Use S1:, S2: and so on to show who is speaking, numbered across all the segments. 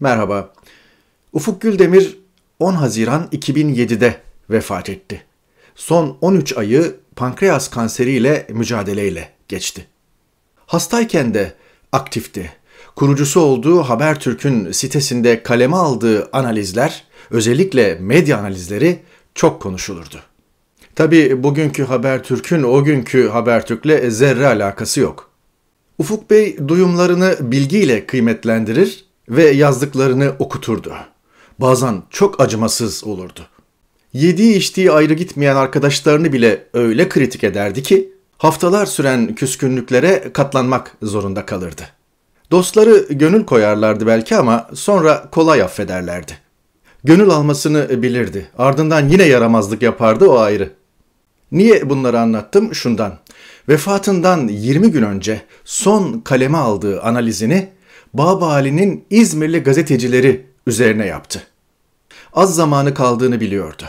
S1: Merhaba. Ufuk Güldemir 10 Haziran 2007'de vefat etti. Son 13 ayı pankreas kanseriyle mücadeleyle geçti. Hastayken de aktifti. Kurucusu olduğu Habertürk'ün sitesinde kaleme aldığı analizler, özellikle medya analizleri çok konuşulurdu. Tabi bugünkü Habertürk'ün o günkü Habertürk'le zerre alakası yok. Ufuk Bey duyumlarını bilgiyle kıymetlendirir ve yazdıklarını okuturdu. Bazen çok acımasız olurdu. Yediği içtiği ayrı gitmeyen arkadaşlarını bile öyle kritik ederdi ki haftalar süren küskünlüklere katlanmak zorunda kalırdı. Dostları gönül koyarlardı belki ama sonra kolay affederlerdi. Gönül almasını bilirdi. Ardından yine yaramazlık yapardı o ayrı. Niye bunları anlattım? Şundan. Vefatından 20 gün önce son kaleme aldığı analizini Baba Ali'nin İzmirli gazetecileri üzerine yaptı. Az zamanı kaldığını biliyordu.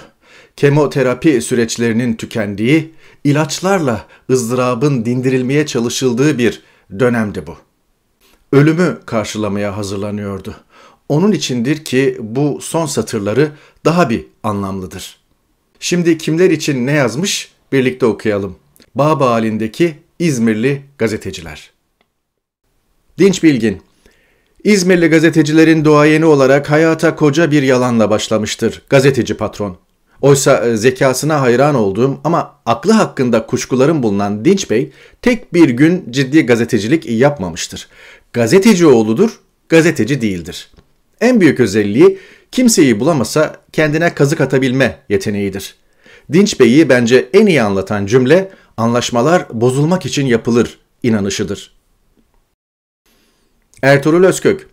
S1: Kemoterapi süreçlerinin tükendiği, ilaçlarla ızdırabın dindirilmeye çalışıldığı bir dönemdi bu. Ölümü karşılamaya hazırlanıyordu. Onun içindir ki bu son satırları daha bir anlamlıdır. Şimdi kimler için ne yazmış birlikte okuyalım. Baba halindeki İzmirli gazeteciler. Dinç Bilgin İzmirli gazetecilerin doğayeni olarak hayata koca bir yalanla başlamıştır gazeteci patron. Oysa e, zekasına hayran olduğum ama aklı hakkında kuşkularım bulunan Dinç Bey tek bir gün ciddi gazetecilik yapmamıştır. Gazeteci oğludur, gazeteci değildir. En büyük özelliği kimseyi bulamasa kendine kazık atabilme yeteneğidir. Dinç Bey'i bence en iyi anlatan cümle anlaşmalar bozulmak için yapılır inanışıdır. Ertuğrul Özkök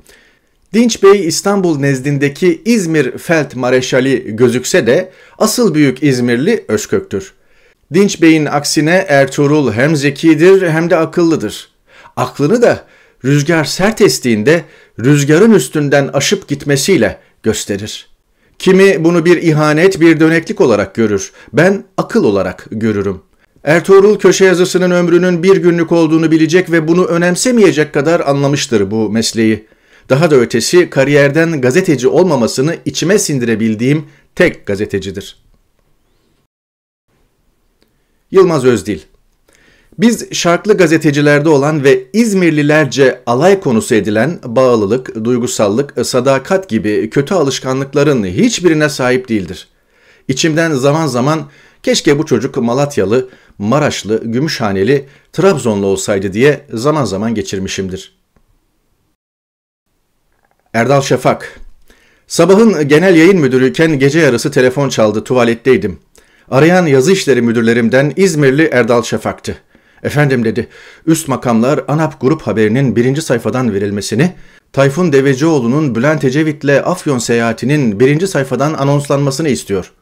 S1: Dinç Bey İstanbul nezdindeki İzmir Felt Mareşali gözükse de asıl büyük İzmirli Özkök'tür. Dinç Bey'in aksine Ertuğrul hem zekidir hem de akıllıdır. Aklını da rüzgar sert estiğinde rüzgarın üstünden aşıp gitmesiyle gösterir. Kimi bunu bir ihanet, bir döneklik olarak görür. Ben akıl olarak görürüm. Ertuğrul köşe yazısının ömrünün bir günlük olduğunu bilecek ve bunu önemsemeyecek kadar anlamıştır bu mesleği. Daha da ötesi kariyerden gazeteci olmamasını içime sindirebildiğim tek gazetecidir. Yılmaz Özdil biz şarklı gazetecilerde olan ve İzmirlilerce alay konusu edilen bağlılık, duygusallık, sadakat gibi kötü alışkanlıkların hiçbirine sahip değildir. İçimden zaman zaman keşke bu çocuk Malatyalı, Maraşlı, Gümüşhaneli, Trabzonlu olsaydı diye zaman zaman geçirmişimdir. Erdal Şafak Sabahın genel yayın müdürüyken gece yarısı telefon çaldı, tuvaletteydim. Arayan yazı işleri müdürlerimden İzmirli Erdal Şafak'tı. Efendim dedi, üst makamlar ANAP grup haberinin birinci sayfadan verilmesini, Tayfun Devecioğlu'nun Bülent Ecevit'le Afyon seyahatinin birinci sayfadan anonslanmasını istiyor.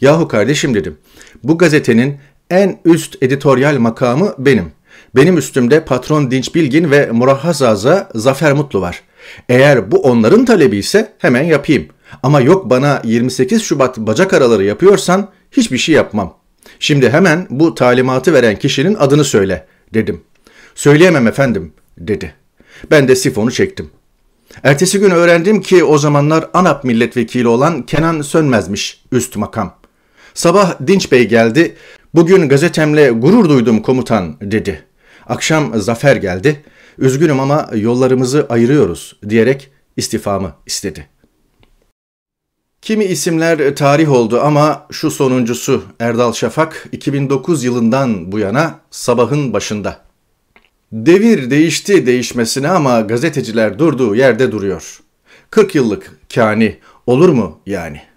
S1: Yahu kardeşim dedim, bu gazetenin en üst editoryal makamı benim. Benim üstümde patron Dinç Bilgin ve Murahhazaza Zafer Mutlu var. Eğer bu onların talebi ise hemen yapayım. Ama yok bana 28 Şubat bacak araları yapıyorsan hiçbir şey yapmam. Şimdi hemen bu talimatı veren kişinin adını söyle dedim. Söyleyemem efendim dedi. Ben de sifonu çektim. Ertesi gün öğrendim ki o zamanlar ANAP milletvekili olan Kenan Sönmez'miş üst makam. Sabah Dinç Bey geldi. Bugün gazetemle gurur duydum komutan dedi. Akşam Zafer geldi. Üzgünüm ama yollarımızı ayırıyoruz diyerek istifamı istedi. Kimi isimler tarih oldu ama şu sonuncusu Erdal Şafak 2009 yılından bu yana sabahın başında. Devir değişti değişmesine ama gazeteciler durduğu yerde duruyor. 40 yıllık kani olur mu yani?